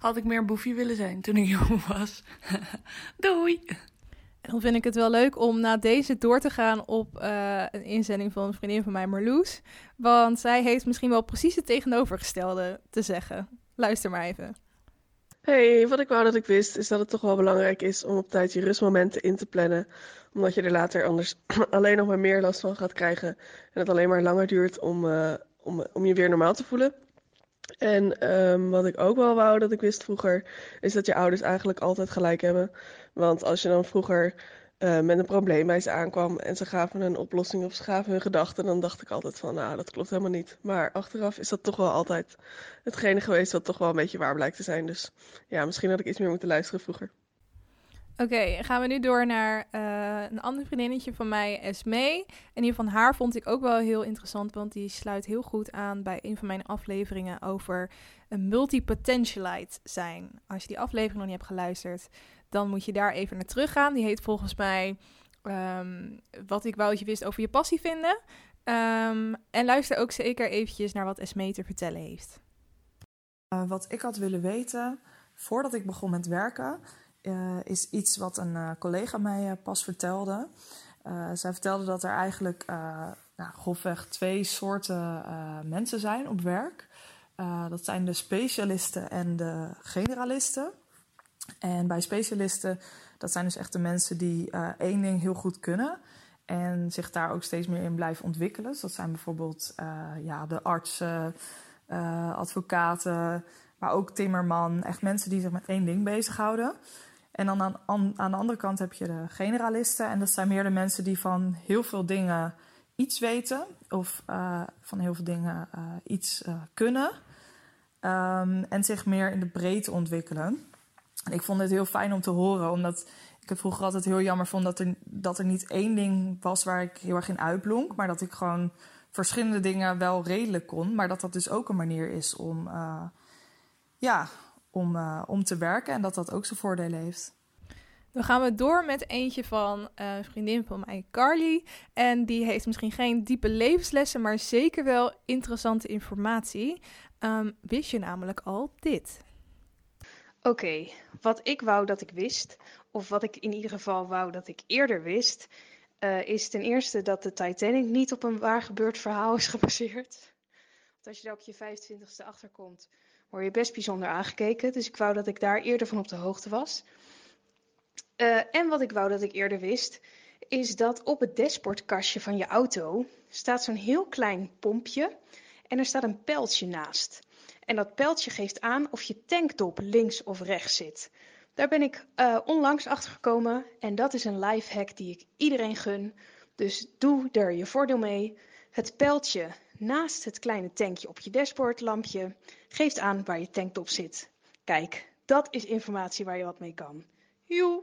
had ik meer boefje willen zijn toen ik [laughs] jong was. [laughs] Doei! En dan vind ik het wel leuk om na deze door te gaan op uh, een inzending van een vriendin van mij, Marloes. Want zij heeft misschien wel precies het tegenovergestelde te zeggen. Luister maar even. Hey, wat ik wou dat ik wist, is dat het toch wel belangrijk is om op tijd je rustmomenten in te plannen. Omdat je er later anders [clears throat] alleen nog maar meer last van gaat krijgen. En het alleen maar langer duurt om, uh, om, om je weer normaal te voelen. En um, wat ik ook wel wou dat ik wist vroeger, is dat je ouders eigenlijk altijd gelijk hebben. Want als je dan vroeger uh, met een probleem bij ze aankwam en ze gaven een oplossing of ze gaven hun gedachten, dan dacht ik altijd van, nou, dat klopt helemaal niet. Maar achteraf is dat toch wel altijd hetgene geweest wat toch wel een beetje waar blijkt te zijn. Dus ja, misschien had ik iets meer moeten luisteren vroeger. Oké, gaan we nu door naar uh, een ander vriendinnetje van mij, Esme. En die van haar vond ik ook wel heel interessant, want die sluit heel goed aan bij een van mijn afleveringen over een multipotentialite zijn. Als je die aflevering nog niet hebt geluisterd, dan moet je daar even naar teruggaan. Die heet volgens mij um, Wat ik wou dat je wist over je passie vinden. Um, en luister ook zeker eventjes naar wat Esme te vertellen heeft. Uh, wat ik had willen weten voordat ik begon met werken uh, is iets wat een uh, collega mij uh, pas vertelde. zij vertelde dat er eigenlijk nou, grofweg twee soorten mensen zijn op werk. dat zijn de specialisten en de generalisten. En bij specialisten, dat zijn dus echt de mensen die één ding heel goed kunnen. En zich daar ook steeds meer in blijven ontwikkelen. Dus dat zijn bijvoorbeeld ja, de artsen, advocaten, maar ook timmerman. Echt mensen die zich met één ding bezighouden. En dan aan, aan, de andere kant heb je de generalisten. En dat zijn meer de mensen die van heel veel dingen iets weten. Of uh, van heel veel dingen uh, iets uh, kunnen. Um, en zich meer in de breedte ontwikkelen. En ik vond het heel fijn om te horen. Omdat ik het vroeger altijd heel jammer vond dat er, dat er niet één ding was waar ik heel erg in uitblonk. Maar dat ik gewoon verschillende dingen wel redelijk kon. Maar dat dat dus ook een manier is om... ja, om, uh, om te werken en dat dat ook zijn voordelen heeft. Dan gaan we door met eentje van uh, een vriendin van mij, Carly. En die heeft misschien geen diepe levenslessen, maar zeker wel interessante informatie. Um, wist je namelijk al dit? Oké, okay, wat ik wou dat ik wist, of wat ik in ieder geval wou dat ik eerder wist, uh, is ten eerste dat de Titanic niet op een waar gebeurd verhaal is [laughs] gebaseerd. Want als je daar op je 25ste achterkomt, word je best bijzonder aangekeken. Dus ik wou dat ik daar eerder van op de hoogte was. Uh, en wat ik wou dat ik eerder wist, is dat op het dashboardkastje van je auto staat zo'n heel klein pompje en er staat een pijltje naast. En dat pijltje geeft aan of je tanktop links of rechts zit. Daar ben ik uh, onlangs achter gekomen en dat is een life hack die ik iedereen gun. Dus doe er je voordeel mee. Het pijltje naast het kleine tankje op je dashboardlampje geeft aan waar je tanktop zit. Kijk, dat is informatie waar je wat mee kan. Joe!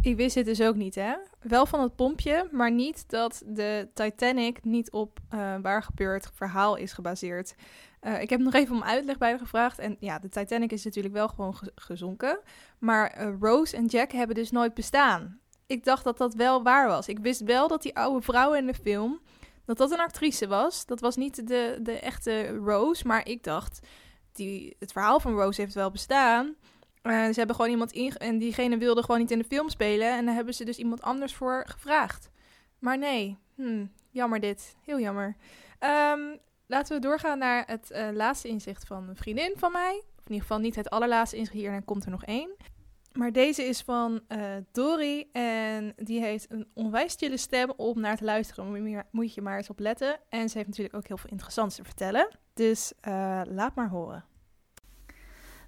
Ik wist dit dus ook niet, hè? Wel van het pompje, maar niet dat de Titanic niet op uh, waar gebeurd verhaal is gebaseerd. Uh, ik heb nog even om uitleg bij gevraagd. En ja, de Titanic is natuurlijk wel gewoon ge gezonken. Maar uh, Rose en Jack hebben dus nooit bestaan. Ik dacht dat dat wel waar was. Ik wist wel dat die oude vrouw in de film dat dat een actrice was. Dat was niet de, de echte Rose, maar ik dacht, die, het verhaal van Rose heeft wel bestaan. Uh, ze hebben gewoon iemand in en diegene wilde gewoon niet in de film spelen en daar hebben ze dus iemand anders voor gevraagd. Maar nee, hm, jammer dit, heel jammer. Um, laten we doorgaan naar het uh, laatste inzicht van een vriendin van mij. Of in ieder geval niet het allerlaatste inzicht, en komt er nog één. Maar deze is van uh, Dori en die heeft een onwijs chille stem om naar te luisteren. Moet je, maar eens op letten. En ze heeft natuurlijk ook heel veel interessants te vertellen. Dus uh, laat maar horen.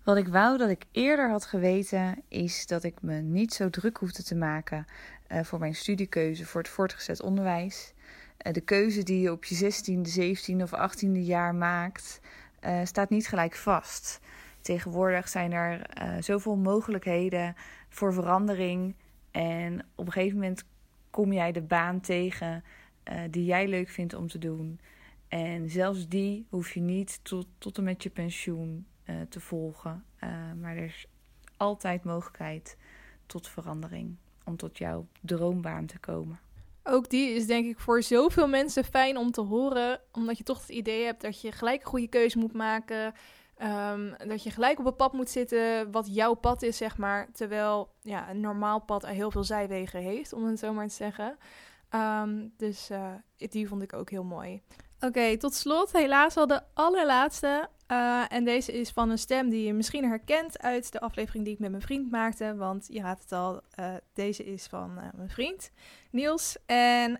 Wat ik wou dat ik eerder had geweten, is dat ik me niet zo druk hoefde te maken uh, voor mijn studiekeuze voor het voortgezet onderwijs. de keuze die je op je 16e, 17e of 18e jaar maakt, staat niet gelijk vast. Tegenwoordig zijn er uh, zoveel mogelijkheden voor verandering. En op een gegeven moment kom jij de baan tegen uh, die jij leuk vindt om te doen. En zelfs die hoef je niet tot, tot en met je pensioen uh, te volgen. maar er is altijd mogelijkheid tot verandering. Om tot jouw droombaan te komen. Ook die is denk ik voor zoveel mensen fijn om te horen. Omdat je toch het idee hebt dat je gelijk een goede keuze moet maken. Um, dat je gelijk op een pad moet zitten wat jouw pad is, zeg maar. Terwijl ja, een normaal pad heel veel zijwegen heeft, om het zo maar te zeggen. Um, dus uh, die vond ik ook heel mooi. Oké, tot slot helaas al de allerlaatste. Uh, en deze is van een stem die je misschien herkent uit de aflevering die ik met mijn vriend maakte. Want je raadt het al, uh, deze is van mijn vriend Niels. En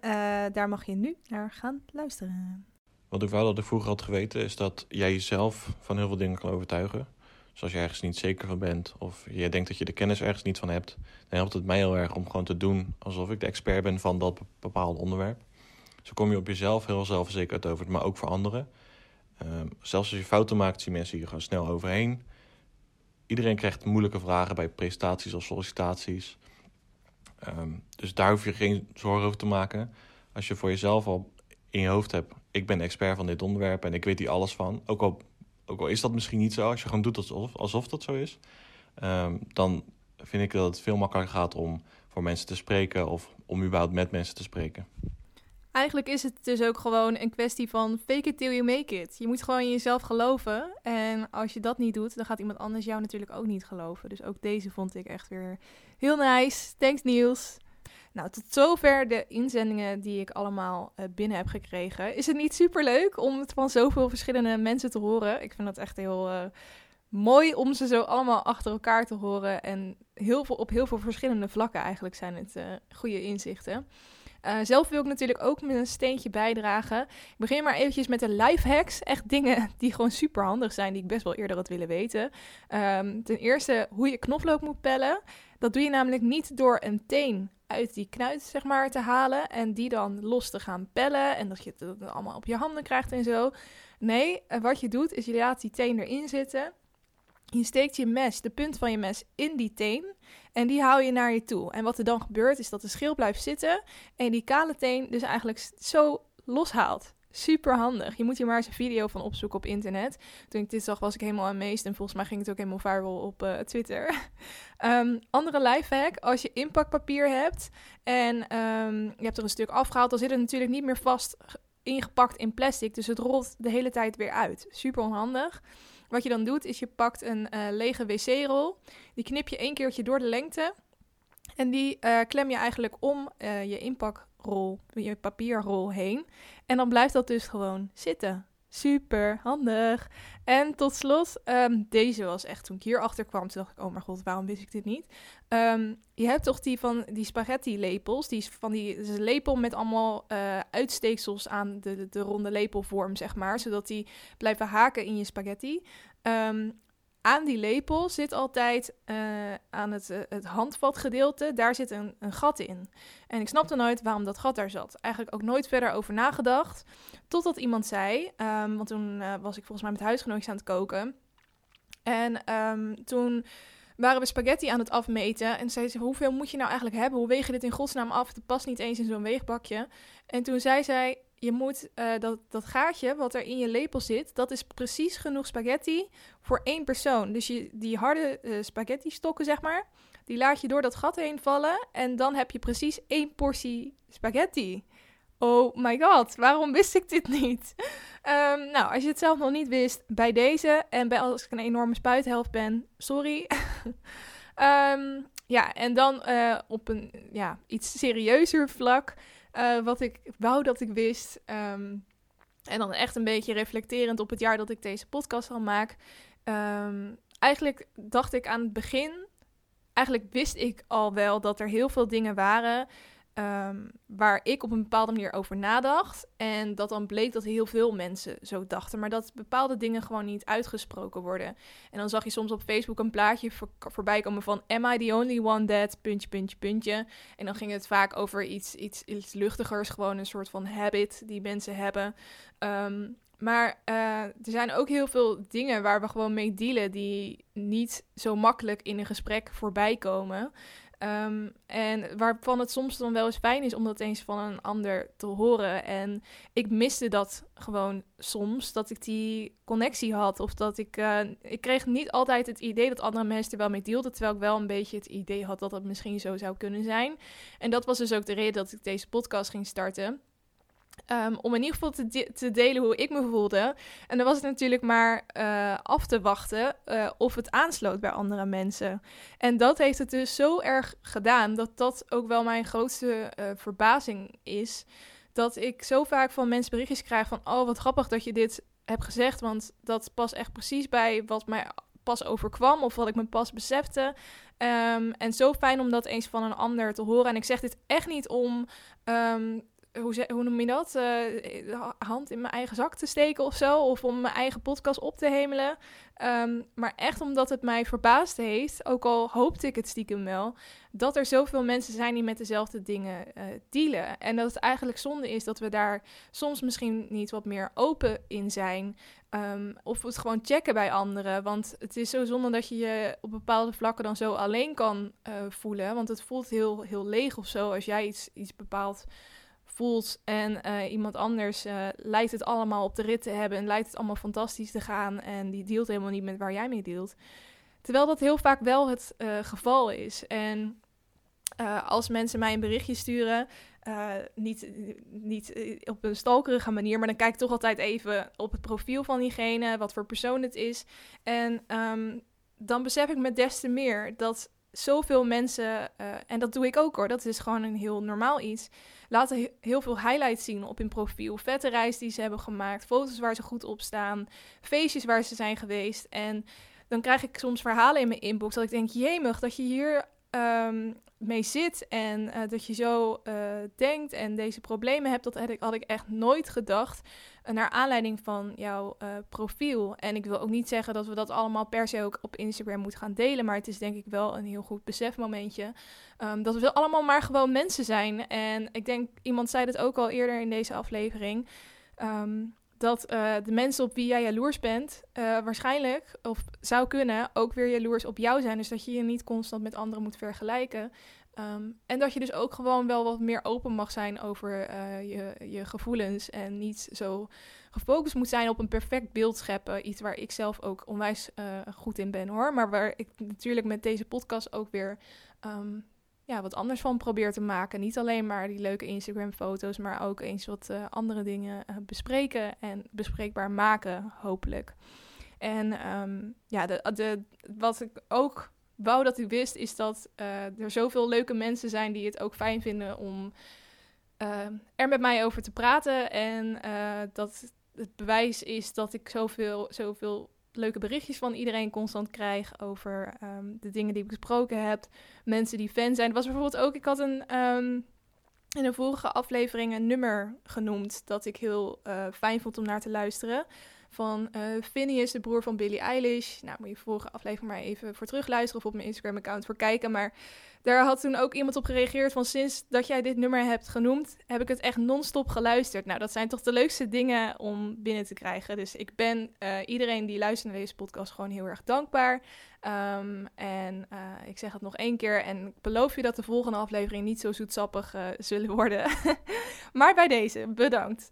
daar mag je nu naar gaan luisteren. Wat ik wou dat ik vroeger had geweten, is dat jij jezelf van heel veel dingen kan overtuigen. Dus als je ergens niet zeker van bent, of jij denkt dat je de kennis ergens niet van hebt, dan helpt het mij heel erg om gewoon te doen alsof ik de expert ben van dat bepaalde onderwerp. Zo kom je op jezelf heel zelfverzekerd over, maar ook voor anderen. Um, zelfs als je fouten maakt, zien mensen hier gewoon snel overheen. Iedereen krijgt moeilijke vragen bij presentaties of sollicitaties. Um, dus daar hoef je geen zorgen over te maken. Als je voor jezelf al in je hoofd hebt: ik ben expert van dit onderwerp en ik weet hier alles van. Ook al, ook al is dat misschien niet zo, als je gewoon doet alsof, alsof dat zo is, um, dan vind ik dat het veel makkelijker gaat om voor mensen te spreken of om überhaupt met mensen te spreken. Eigenlijk is het dus ook gewoon een kwestie van fake it till you make it. Je moet gewoon in jezelf geloven. En als je dat niet doet, dan gaat iemand anders jou natuurlijk ook niet geloven. Dus ook deze vond ik echt weer heel nice. Thanks Niels. Nou, tot zover de inzendingen die ik allemaal uh, binnen heb gekregen. Is het niet super leuk om het van zoveel verschillende mensen te horen? Ik vind dat echt heel uh, mooi om ze zo allemaal achter elkaar te horen. En heel veel, op heel veel verschillende vlakken eigenlijk zijn het uh, goede inzichten. Zelf wil ik natuurlijk ook met een steentje bijdragen. Ik begin maar eventjes met de life hacks. Echt dingen die gewoon super handig zijn, die ik best wel eerder had willen weten. Um, ten eerste hoe je knoflook moet pellen. Dat doe je namelijk niet door een teen uit die knuit zeg maar te halen en die dan los te gaan pellen en dat je het allemaal op je handen krijgt en zo. Nee, eh, wat je doet is je laat die teen erin zitten. Je steekt je mes, de punt van je mes, in die teen. En die haal je naar je toe. En wat er dan gebeurt, is dat de schil blijft zitten. En die kale teen dus eigenlijk zo loshaalt. Super handig. Je moet hier maar eens een video van opzoeken op internet. Toen ik dit zag, was ik helemaal amazed. En volgens mij ging het ook helemaal viral op uh, Twitter. um, [laughs] andere lifehack: als je inpakpapier hebt en um, je hebt er een stuk afgehaald, dan zit het natuurlijk niet meer vast ingepakt in plastic. Dus het rolt de hele tijd weer uit. Super onhandig. Wat je dan doet, is je pakt een uh, lege wc-rol. Die knip je één keertje door de lengte. En die uh, klem je eigenlijk om je inpakrol, je papierrol heen. En dan blijft dat dus gewoon zitten. Super handig. En tot slot, um, deze was echt toen ik hierachter kwam, toen dacht ik, oh mijn god, waarom wist ik dit niet? Um, je hebt toch die van die spaghetti lepels, die van die lepel met allemaal uh, uitsteeksels aan de, de, de, ronde lepelvorm, zeg maar, zodat die blijven haken in je spaghetti. Um, aan die lepel zit altijd uh, aan het, uh, het handvatgedeelte, daar zit een, een, gat in. En ik snapte nooit waarom dat gat daar zat. Eigenlijk ook nooit verder over nagedacht. Totdat iemand zei, um, want toen uh, was ik volgens mij met huisgenootjes aan het koken. En um, toen waren we spaghetti aan het afmeten. En zei ze, hoeveel moet je nou eigenlijk hebben? Hoe weeg je dit in godsnaam af? Het past niet eens in zo'n weegbakje. En toen zei zij, je moet uh, dat, dat gaatje wat er in je lepel zit, dat is precies genoeg spaghetti voor één persoon. Dus je, die harde uh, spaghetti stokken, zeg maar, die laat je door dat gat heen vallen. En dan heb je precies één portie spaghetti. Oh my god, waarom wist ik dit niet? Um, nou, als je het zelf nog niet wist, bij deze en bij als ik een enorme spuithelft ben, sorry. um, [laughs] ja, en dan uh, op een ja, iets serieuzer vlak. Uh, wat ik wou dat ik wist. Um, en dan echt een beetje reflecterend op het jaar dat ik deze podcast al maak. Um, eigenlijk dacht ik aan het begin eigenlijk wist ik al wel dat er heel veel dingen waren ehm, waar ik op een bepaalde manier over nadacht. En dat dan bleek dat heel veel mensen zo dachten, maar dat bepaalde dingen gewoon niet uitgesproken worden. En dan zag je soms op Facebook een plaatje voor, voorbij komen van Am I the only one that, puntje, puntje, puntje. En dan ging het vaak over iets, iets, iets luchtigers, gewoon een soort van habit die mensen hebben. Ehm, maar uh, er zijn ook heel veel dingen waar we gewoon mee dealen die niet zo makkelijk in een gesprek voorbij komen. Um, en waarvan het soms dan wel eens fijn is om dat eens van een ander te horen. En ik miste dat gewoon soms, dat ik die connectie had. Of dat ik. Uh, ik kreeg niet altijd het idee dat andere mensen er wel mee deelden. Terwijl ik wel een beetje het idee had dat dat misschien zo zou kunnen zijn. En dat was dus ook de reden dat ik deze podcast ging starten. Um, om in ieder geval te, te, delen hoe ik me voelde. En dan was het natuurlijk maar uh, af te wachten uh, of het aansloot bij andere mensen. En dat heeft het dus zo erg gedaan dat dat ook wel mijn grootste uh, verbazing is. Dat ik zo vaak van mensen berichtjes krijg van: Oh, wat grappig dat je dit hebt gezegd. Want dat past echt precies bij wat mij pas overkwam of wat ik me pas besefte. Um, en zo fijn om dat eens van een ander te horen. En ik zeg dit echt niet om um, hoe, hoe noem je dat? Uh, hand in mijn eigen zak te steken of zo. Of om mijn eigen podcast op te hemelen. Um, maar echt omdat het mij verbaasd heeft, ook al hoopte ik het stiekem wel, dat er zoveel mensen zijn die met dezelfde dingen uh, dealen. En dat het eigenlijk zonde is dat we daar soms misschien niet wat meer open in zijn. Um, of het gewoon checken bij anderen. Want het is zo zonde dat je je op bepaalde vlakken dan zo alleen kan voelen. Want het voelt heel, heel leeg of zo als jij iets, iets bepaalt en uh, iemand anders uh, lijkt het allemaal op de rit te hebben en lijkt het allemaal fantastisch te gaan en die deelt helemaal niet met waar jij mee deelt. Terwijl dat heel vaak wel het uh, geval is. En als mensen mij een berichtje sturen, niet, niet op een stalkerige manier, maar dan kijk ik toch altijd even op het profiel van diegene, wat voor persoon het is. En um, dan besef ik me des te meer dat zoveel mensen, en dat doe ik ook hoor, dat is gewoon een heel normaal iets laten heel veel highlights zien op hun profiel. Vette reis die ze hebben gemaakt, foto's waar ze goed op staan, feestjes waar ze zijn geweest. En dan krijg ik soms verhalen in mijn inbox dat ik denk, jemig, dat je hier um, mee zit en uh, dat je zo uh, denkt en deze problemen hebt, dat had ik, had ik echt nooit gedacht. Uh, naar aanleiding van jouw profiel. En ik wil ook niet zeggen dat we dat allemaal per se ook op Instagram moeten gaan delen. Maar het is denk ik wel een heel goed besefmomentje. Um, dat we allemaal maar gewoon mensen zijn. En ik denk, iemand zei het ook al eerder in deze aflevering. Um, dat uh, de mensen op wie jij jaloers bent, uh, waarschijnlijk, of zou kunnen, ook weer jaloers op jou zijn. Dus dat je je niet constant met anderen moet vergelijken. Um, en dat je dus ook gewoon wel wat meer open mag zijn over uh, je, je gevoelens. En niet zo gefocust moet zijn op een perfect beeld scheppen. Iets waar ik zelf ook onwijs goed in ben hoor. Maar waar ik natuurlijk met deze podcast ook weer um, ja, wat anders van probeer te maken. Niet alleen maar die leuke Instagram-foto's, maar ook eens wat uh, andere dingen uh, bespreken en bespreekbaar maken, hopelijk. En um, ja, de, de, wat ik ook wou dat ik wist, is dat uh, er zoveel leuke mensen zijn die het ook fijn vinden om er met mij over te praten. En dat het bewijs is dat ik zoveel, zoveel leuke berichtjes van iedereen constant krijg over um, de dingen die ik besproken heb. Mensen die fan zijn. Er was bijvoorbeeld ook, ik had een, um, in een vorige aflevering een nummer genoemd dat ik heel uh, fijn vond om naar te luisteren. Van uh, Phineas, de broer van Billie Eilish. Nou, moet je vorige aflevering maar even voor terugluisteren of op mijn Instagram-account voor kijken. Maar daar had toen ook iemand op gereageerd van sinds dat jij dit nummer hebt genoemd, heb ik het echt non-stop geluisterd. Nou, dat zijn toch de leukste dingen om binnen te krijgen. Dus ik ben uh, iedereen die luistert naar deze podcast gewoon heel erg dankbaar. Um, en uh, ik zeg het nog één keer en ik beloof je dat de volgende aflevering niet zo zoetsappig uh, zullen worden. [laughs] maar bij deze, bedankt.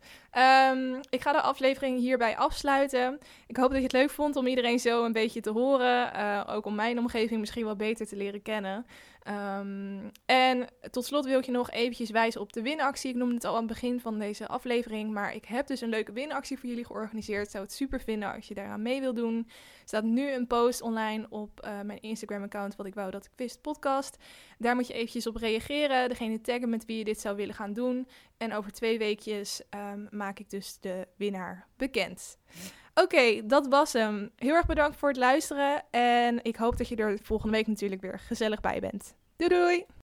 Um, ik ga de aflevering hierbij afsluiten. Ik hoop dat je het leuk vond om iedereen zo een beetje te horen. Uh, ook om mijn omgeving misschien wat beter te leren kennen. Um, en tot slot wil ik je nog eventjes wijzen op de winactie. Ik noemde het al aan het begin van deze aflevering, maar ik heb dus een leuke winactie voor jullie georganiseerd. Ik zou het super vinden als je daaraan mee wil doen. Er staat nu een post online op uh, mijn Instagram-account, wat ik wou dat ik wist, podcast. Daar moet je eventjes op reageren, degene taggen met wie je dit zou willen gaan doen. En over twee weekjes um, maak ik dus de winnaar bekend. Oké, dat was hem. Heel erg bedankt voor het luisteren. En ik hoop dat je er volgende week natuurlijk weer gezellig bij bent. Doei doei!